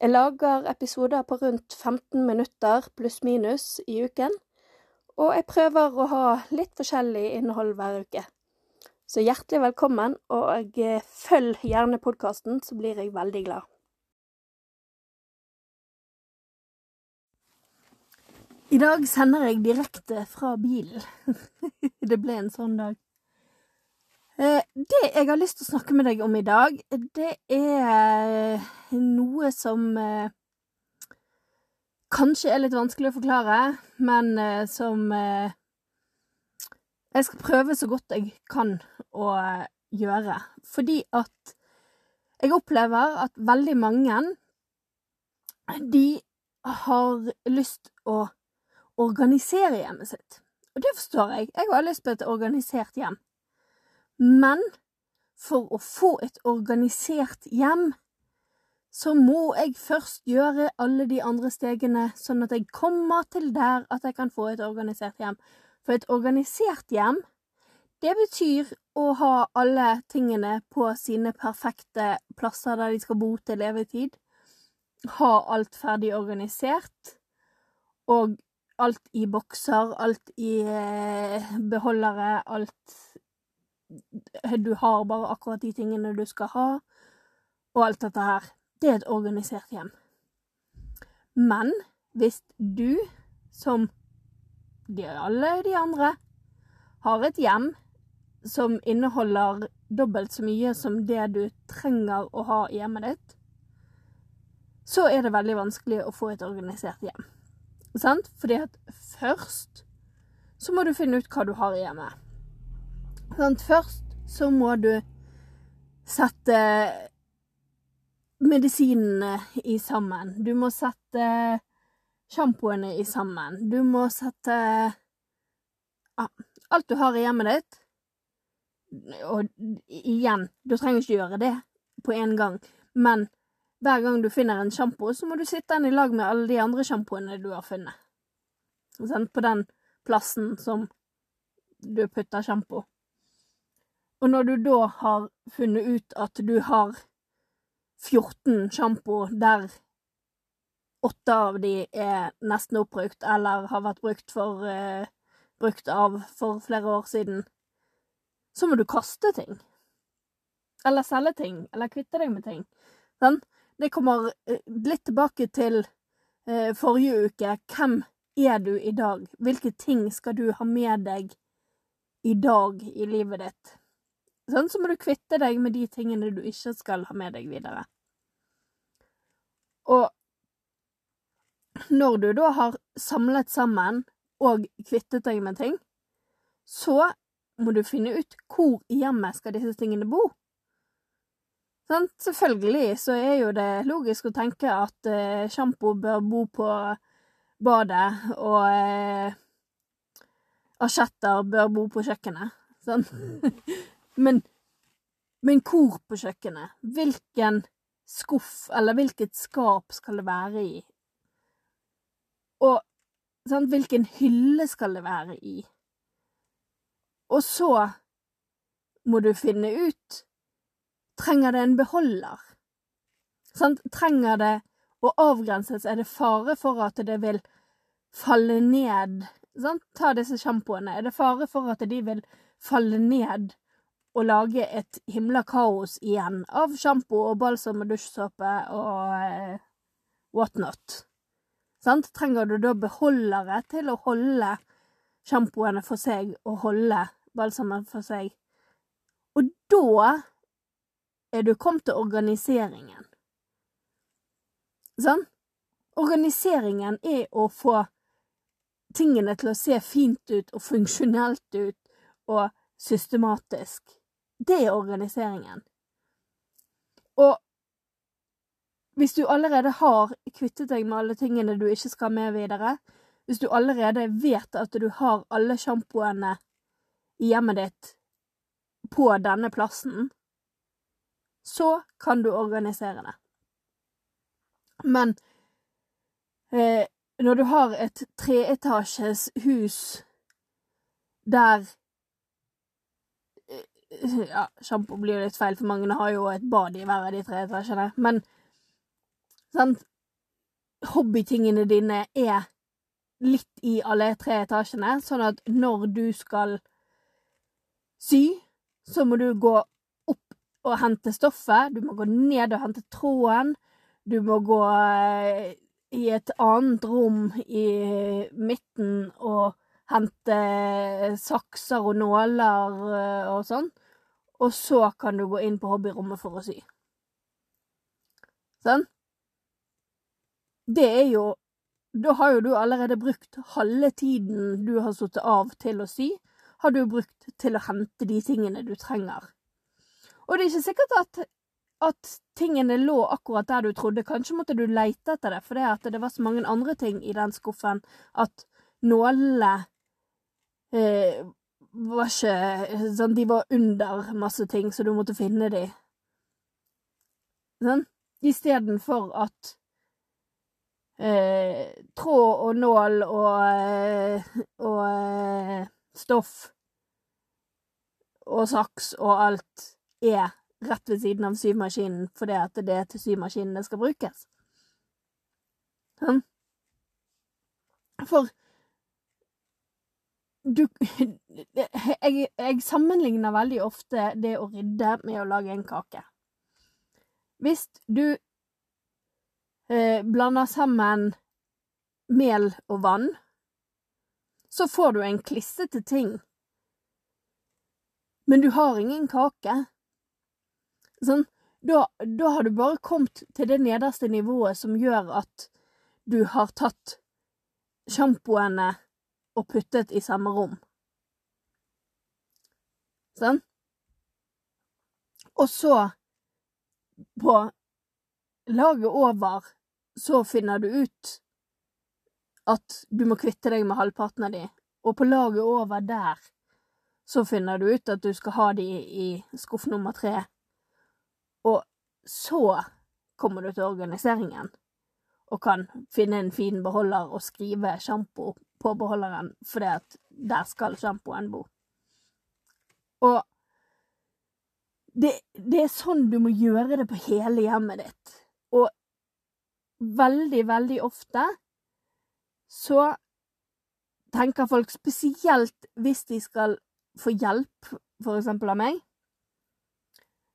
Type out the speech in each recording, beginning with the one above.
Jeg lager episoder på rundt 15 minutter pluss-minus i uken, og jeg prøver å ha litt forskjellig innhold hver uke. Så hjertelig velkommen, og eh, følg gjerne podkasten, så blir jeg veldig glad. I dag sender jeg direkte fra bilen. det ble en sånn dag. Eh, det jeg har lyst til å snakke med deg om i dag, det er noe som eh, kanskje er litt vanskelig å forklare, men som jeg skal prøve så godt jeg kan å gjøre. Fordi at jeg opplever at veldig mange de har lyst å organisere hjemmet sitt. Og det forstår jeg. Jeg har lyst på et organisert hjem. Men for å få et organisert hjem, så må jeg først gjøre alle de andre stegene, sånn at jeg kommer til der at jeg kan få et organisert hjem. For et organisert hjem, det betyr å ha alle tingene på sine perfekte plasser der de skal bo til levetid. Ha alt ferdig organisert. Og alt i bokser, alt i eh, beholdere, alt Du har bare akkurat de tingene du skal ha, og alt dette her. Det er et organisert hjem. Men hvis du som de, alle de andre har et hjem som inneholder dobbelt så mye som det du trenger å ha i hjemmet ditt, så er det veldig vanskelig å få et organisert hjem. Sant? Fordi at først så må du finne ut hva du har i hjemmet. Sant? Først så må du sette medisinene i sammen. Du må sette sjampoene i sammen. Du må sette ja, alt du har i hjemmet ditt. Og igjen, du trenger ikke gjøre det på en gang, men hver gang du finner en sjampo, så må du sitte den i lag med alle de andre sjampoene du har funnet. Sånn, på den plassen som du putter sjampo. Og når du da har funnet ut at du har 14 sjampo der åtte av de er nesten oppbrukt, eller har vært brukt, for, uh, brukt av for flere år siden, så må du kaste ting. Eller selge ting, eller kvitte deg med ting. Sånn? Det kommer uh, litt tilbake til uh, forrige uke. Hvem er du i dag? Hvilke ting skal du ha med deg i dag i livet ditt? Sånn, så må du kvitte deg med de tingene du ikke skal ha med deg videre. Og når du da har samlet sammen og kvittet deg med ting, så må du finne ut hvor i hjemmet skal disse tingene bo. Sånn, selvfølgelig så er jo det logisk å tenke at eh, sjampo bør bo på badet, og eh, asjetter bør bo på kjøkkenet. Sånn. men, men hvor på kjøkkenet? Hvilken skuff eller hvilket skap skal det være i? Og sant, hvilken hylle skal det være i? Og så må du finne ut Trenger det en beholder? Sant? Trenger det å avgrenses? Er det fare for at det vil falle ned? Sant? Ta disse sjampoene. Er det fare for at de vil falle ned og lage et himla kaos igjen av sjampo og balsam og dusjsåpe og eh, whatnot? Sant? Trenger du da beholdere til å holde sjampoene for seg og holde balsamen for seg? Og da er du kommet til organiseringen. Sånn? Organiseringen er å få tingene til å se fint ut og funksjonelt ut og systematisk. Det er organiseringen. Og hvis du allerede har kvittet deg med alle tingene du ikke skal med videre, hvis du allerede vet at du har alle sjampoene i hjemmet ditt på denne plassen, så kan du organisere det. Men eh, når du har et treetasjes hus der Ja, sjampo blir jo litt feil, for mange har jo et bad i hver av de tre etasjene, men sant Hobbytingene dine er litt i alle tre etasjene, sånn at når du skal sy, så må du gå opp og hente stoffet, du må gå ned og hente tråden, du må gå eh, i et annet rom i midten og hente sakser og nåler eh, og sånn. Og så kan du gå inn på hobbyrommet for å sy. Sånn? Det er jo Da har jo du allerede brukt halve tiden du har sittet av til å sy, har du brukt til å hente de tingene du trenger. Og det er ikke sikkert at at tingene lå akkurat der du trodde. Kanskje måtte du leite etter det, fordi at det var så mange andre ting i den skuffen at nålene eh, var ikke sånn, De var under masse ting, så du måtte finne de. Sånn? Istedenfor at eh, tråd og nål og, eh, og eh, stoff og saks og alt er rett ved siden av symaskinen fordi at det er til symaskinen det skal brukes. Sånn. For du jeg, jeg sammenligner veldig ofte det å rydde med å lage en kake. Hvis du eh, blander sammen mel og vann, så får du en klissete ting. Men du har ingen kake. Sånn, da, da, har du bare kommet til det nederste nivået som gjør at du har tatt sjampoene og puttet i samme rom. Sånn? Og så, på laget over, så finner du ut at du må kvitte deg med halvparten av de, og på laget over der så finner du ut at du skal ha de i skuff nummer tre og så kommer du til organiseringen og kan finne en fin beholder og skrive sjampo på beholderen, fordi at der skal sjampoen bo. Og det, det, er sånn du må gjøre det på hele hjemmet ditt. Og veldig, veldig ofte så tenker folk, spesielt hvis de skal få hjelp, for eksempel av meg,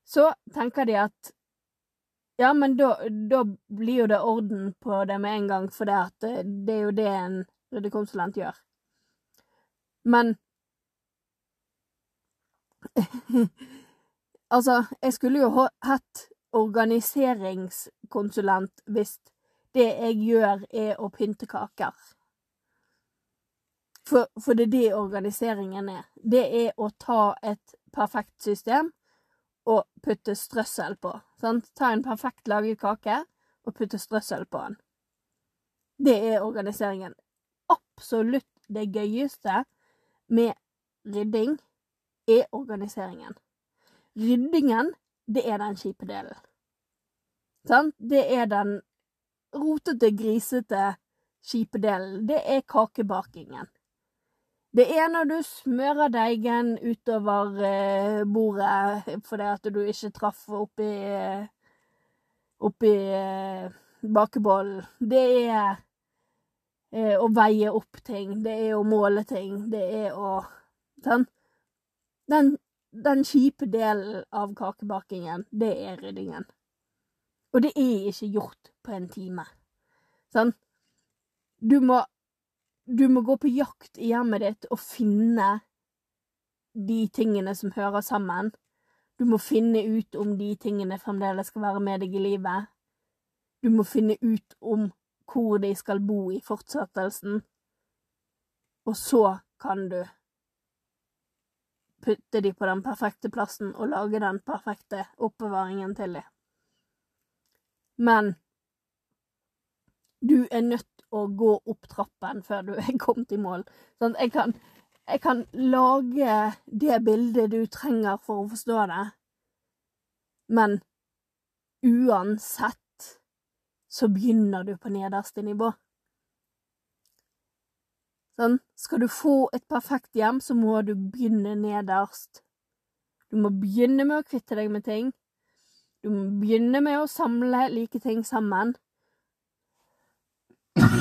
så tenker de at ja, men da, da blir jo det orden på det med en gang, for det, det, det er jo det en ryddekonsulent gjør. Men Altså, jeg skulle jo hatt organiseringskonsulent hvis det jeg gjør, er å pynte kaker. For, for det er det organiseringen er. Det er å ta et perfekt system og putte strøssel på. Sant? Ta en perfekt laget kake og putte strøssel på den. Det er organiseringen. Absolutt det gøyeste med rydding er organiseringen. Ryddingen, det er den kjipe delen. Sant? Det er den rotete, grisete, kjipe delen. Det er kakebakingen. Det er når du smører deigen utover eh, bordet fordi at du ikke traff oppi eh, oppi eh, bakebollen. Det er eh, å veie opp ting. Det er å måle ting. Det er å Sånn. Den, den kjipe delen av kakebakingen, det er ryddingen. Og det er ikke gjort på en time. Sånn. Du må du må gå på jakt i hjemmet ditt og finne de tingene som hører sammen. Du må finne ut om de tingene fremdeles skal være med deg i livet. Du må finne ut om hvor de skal bo i fortsettelsen. Og så kan du putte de på den perfekte plassen og lage den perfekte oppbevaringen til dem. Men du er nødt å gå opp trappen før du er kommet i mål. Sånn, jeg, kan, jeg kan lage det bildet du trenger for å forstå det, men uansett så begynner du på nederste nivå. Sånn, skal du få et perfekt hjem, så må du begynne nederst. Du må begynne med å kvitte deg med ting. Du må begynne med å samle like ting sammen.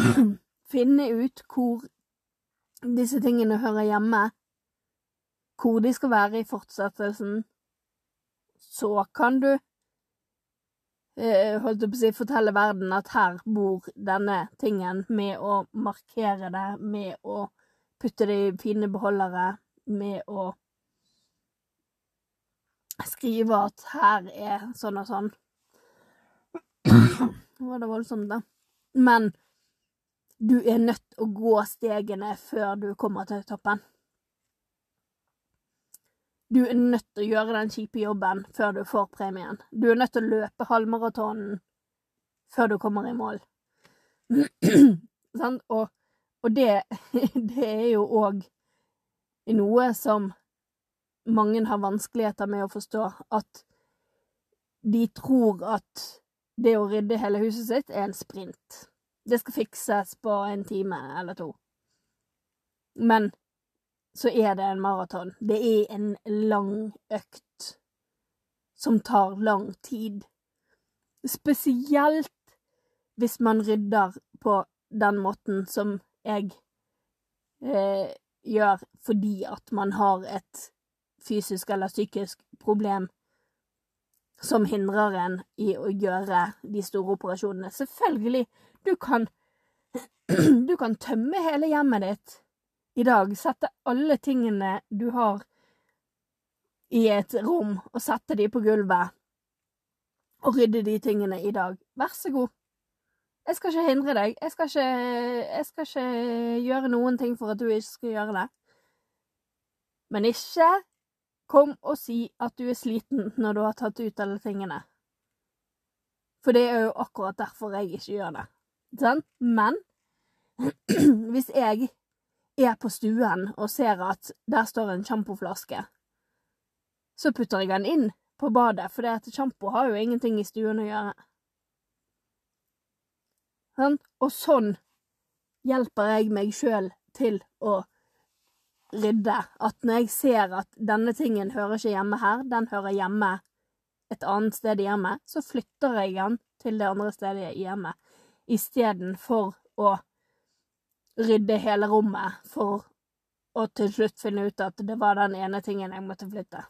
Finne ut hvor disse tingene hører hjemme, hvor de skal være i fortsettelsen. Så kan du eh, holdt jeg på å si, fortelle verden at her bor denne tingen, med å markere det, med å putte det i fine beholdere, med å skrive at her er sånn og sånn. Nå var det voldsomt, da. Men du er nødt til å gå stegene før du kommer til toppen. Du er nødt til å gjøre den kjipe jobben før du får premien. Du er nødt til å løpe halvmaratonen før du kommer i mål. og, og det, det er jo òg noe som mange har vanskeligheter med å forstå at de tror at det å rydde hele huset sitt er en sprint. Det skal fikses på en time eller to. Men så er det en maraton. Det er en lang økt som tar lang tid. Spesielt hvis man rydder på den måten som jeg eh, gjør fordi at man har et fysisk eller psykisk problem som hindrer en i å gjøre de store operasjonene. Selvfølgelig, du kan Du kan tømme hele hjemmet ditt i dag, sette alle tingene du har i et rom, og sette de på gulvet, og rydde de tingene i dag. Vær så god. Jeg skal ikke hindre deg. Jeg skal ikke, jeg skal ikke gjøre noen ting for at du ikke skal gjøre det. Men ikke Kom og si at du er sliten når du har tatt ut alle tingene. For det er jo akkurat derfor jeg ikke gjør det. Sånn? Men hvis jeg er på stuen og ser at der står en sjampoflaske, så putter jeg den inn på badet, for sjampo har jo ingenting i stuen å gjøre. Sånn? Og sånn hjelper jeg meg sjøl til å rydde. At når jeg ser at denne tingen hører ikke hjemme her, den hører hjemme et annet sted i hjemmet, så flytter jeg den til det andre stedet i hjemmet, istedenfor å rydde hele rommet for å til slutt finne ut at det var den ene tingen jeg måtte flytte.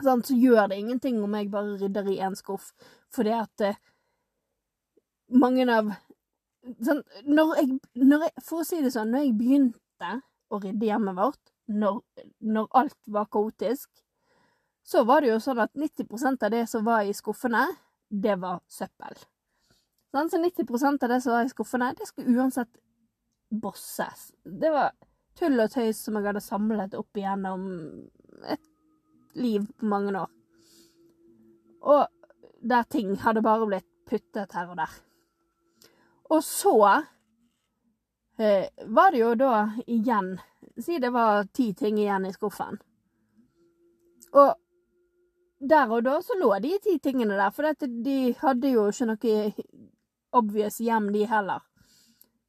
Så gjør det ingenting om jeg bare rydder i én skuff, fordi at eh, mange av sånn, når jeg, når jeg, For å si det sånn, når jeg begynte å rydde hjemmet vårt når, når, alt var kaotisk, så var det jo sånn at 90% av det som var i skuffene, det var søppel. Så 90% av det som var i skuffene, det skulle uansett bosses. Det var tull og tøys som jeg hadde samlet opp igjennom et liv på mange år. Og der ting hadde bare blitt puttet her og der. Og så eh, var det jo da igjen Si det var ti ting igjen i skuffen. Og der og da så lå de ti tingene der, for de hadde jo ikke noe obvious hjem, de heller.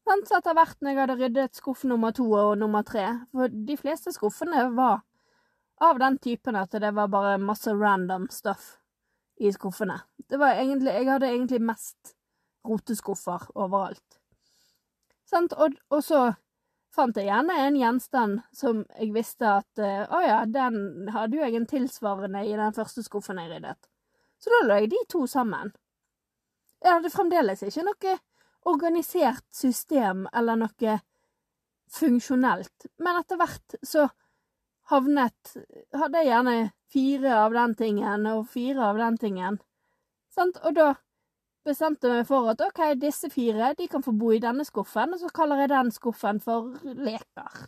Sånn, så etter hvert når jeg hadde ryddet skuff nummer to og nummer tre For de fleste skuffene var av den typen at det var bare masse random stuff i skuffene. Det var egentlig Jeg hadde egentlig mest roteskuffer overalt. Sant? Og, og, så fant jeg gjerne en gjenstand som jeg visste at eh, Å ja, den hadde jo jeg en tilsvarende i den første skuffen jeg ryddet. Så da la jeg de to sammen. Jeg hadde fremdeles ikke noe organisert system eller noe funksjonelt, men etter hvert så havnet Hadde jeg gjerne fire av den tingen og fire av den tingen. Sant? Og da bestemte meg for at OK, disse fire de kan få bo i denne skuffen, og så kaller jeg den skuffen for leker.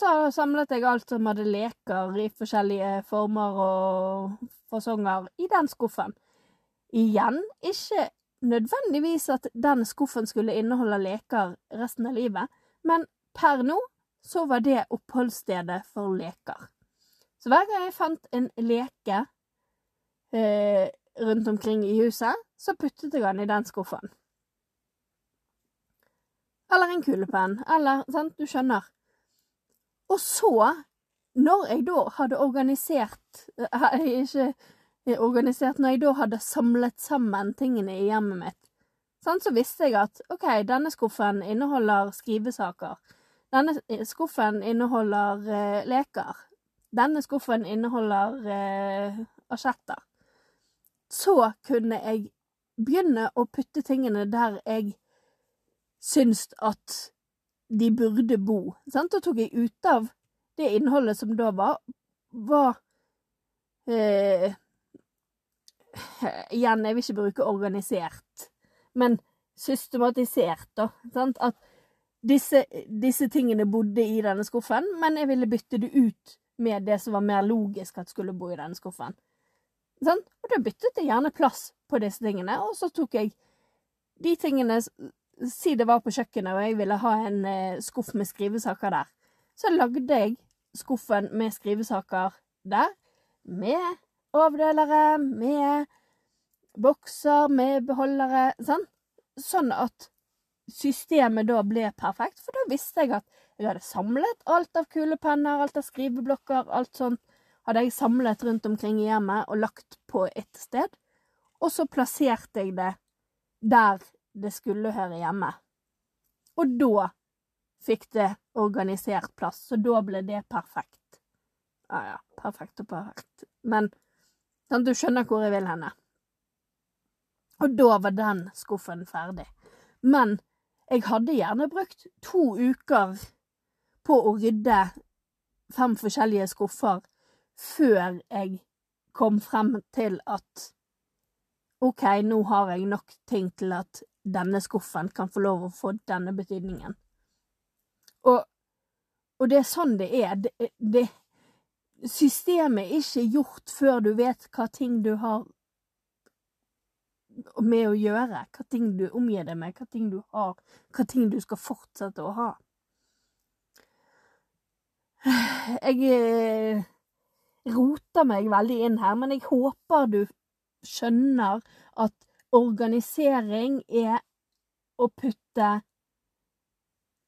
Da samlet jeg alt som hadde leker i forskjellige former og fasonger, i den skuffen. Igjen ikke nødvendigvis at den skuffen skulle inneholde leker resten av livet, men per nå så var det oppholdsstedet for leker. Så hver gang jeg fant en leke eh, rundt omkring i huset, så puttet jeg den i den skuffen. Eller en kulepenn, eller sant, du skjønner. Og så, når jeg da hadde organisert eh, Ikke organisert, når jeg da hadde samlet sammen tingene i hjemmet mitt, Sånn, så visste jeg at OK, denne skuffen inneholder skrivesaker. Denne skuffen inneholder uh, leker. Denne skuffen inneholder uh, asjetter. Så kunne jeg begynne å putte tingene der jeg syns at de burde bo. Sant? Da tok jeg ut av det innholdet som da var, var eh, Igjen, jeg vil ikke bruke organisert, men systematisert, da. Sant? At disse, disse tingene bodde i denne skuffen, men jeg ville bytte det ut med det som var mer logisk at skulle bo i denne skuffen. Sånn? Og da byttet jeg gjerne plass på disse tingene, og så tok jeg de tingene Si det var på kjøkkenet, og jeg ville ha en eh, skuff med skrivesaker der. Så lagde jeg skuffen med skrivesaker der, med avdelere, med bokser, med beholdere, sånn. Sånn at systemet da ble perfekt, for da visste jeg at jeg hadde samlet alt av kulepenner, alt av skriveblokker, alt sånt hadde jeg samlet rundt omkring i hjemmet og lagt på ett sted. Og så plasserte jeg det der det skulle høre hjemme. Og da fikk det organisert plass, så da ble det perfekt. Ja ja, perfekt og perfekt. Men sånn, du skjønner hvor jeg vil henne. Og da var den skuffen ferdig. Men jeg hadde gjerne brukt to uker på å rydde fem forskjellige skuffer før jeg kom frem til at OK, nå har jeg nok ting til at denne skuffen kan få lov å få denne betydningen. Og, og det er sånn det er. Det, det, systemet er ikke gjort før du vet hva ting du har med å gjøre, hva ting du omgir deg med, hva ting du har, hva ting du skal fortsette å ha. Jeg eh, roter meg veldig inn her, men jeg håper du skjønner at organisering er å putte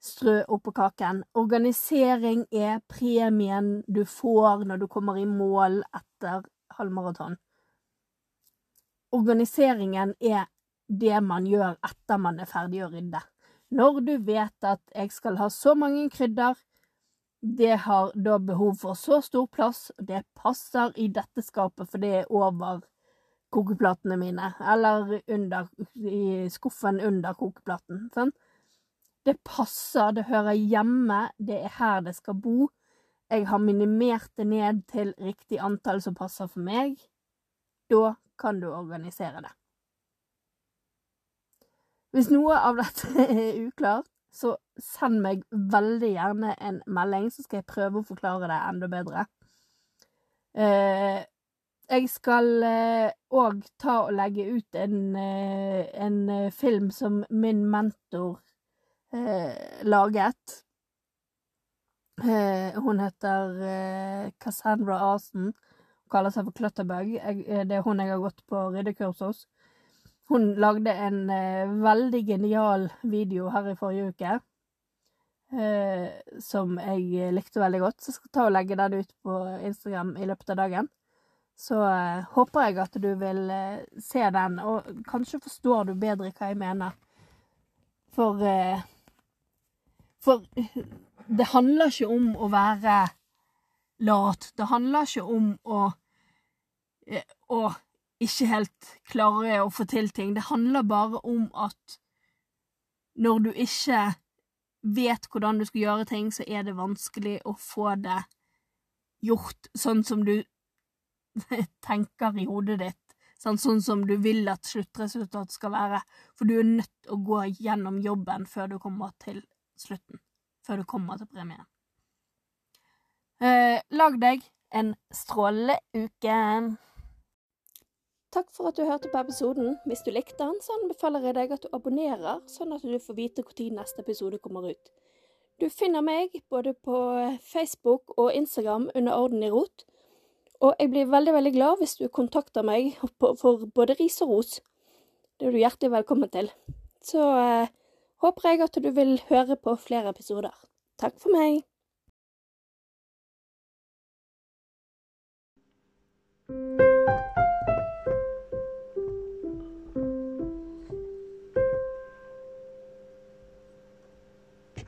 strø oppå kaken. Organisering er premien du får når du kommer i mål etter halvmaraton. Organiseringen er det man gjør etter man er ferdig å rydde. Når du vet at jeg skal ha så mange krydder, det har da behov for så stor plass, og det passer i dette skapet, for det er over kokeplatene mine, eller under, i skuffen under kokeplaten. Sånn. Det passer, det hører hjemme, det er her det skal bo. Jeg har minimert det ned til riktig antall som passer for meg. Da kan du organisere det. Hvis noe av dette er uklart, så send meg veldig gjerne en melding, så skal jeg prøve å forklare det enda bedre. Eh, jeg skal òg eh, ta og legge ut en, eh, en, film som min mentor eh, laget. Eh, hun heter eh, Cassandra Arsen. Hun kaller seg for Clutterbug. det er hun jeg har gått på ryddekurs hos. Hun lagde en veldig genial video her i forrige uke eh, som jeg likte veldig godt. Så jeg skal ta og legge den ut på Instagram i løpet av dagen. Så eh, håper jeg at du vil eh, se den, og kanskje forstår du bedre hva jeg mener. For eh, For det handler ikke om å være lat. Det handler ikke om å, å ikke helt klare å få til ting. Det handler bare om at når du ikke vet hvordan du skal gjøre ting, så er det vanskelig å få det gjort sånn som du tenker i hodet ditt. Sånn, sånn som du vil at sluttresultatet skal være. For du er nødt til å gå gjennom jobben før du kommer til slutten. Før du kommer til premien. Eh, lag deg en strålende uke. takk for at du hørte på episoden. Hvis du likte den, så anbefaler jeg deg at du abonnerer, sånn at du får vite når neste episode kommer ut. Du finner meg både på Facebook og Instagram under Orden i rot. Og jeg blir veldig, veldig glad hvis du kontakter meg for både ris og ros. Det er du hjertelig velkommen til. Så eh, håper jeg at du vil høre på flere episoder. Takk for meg. thank you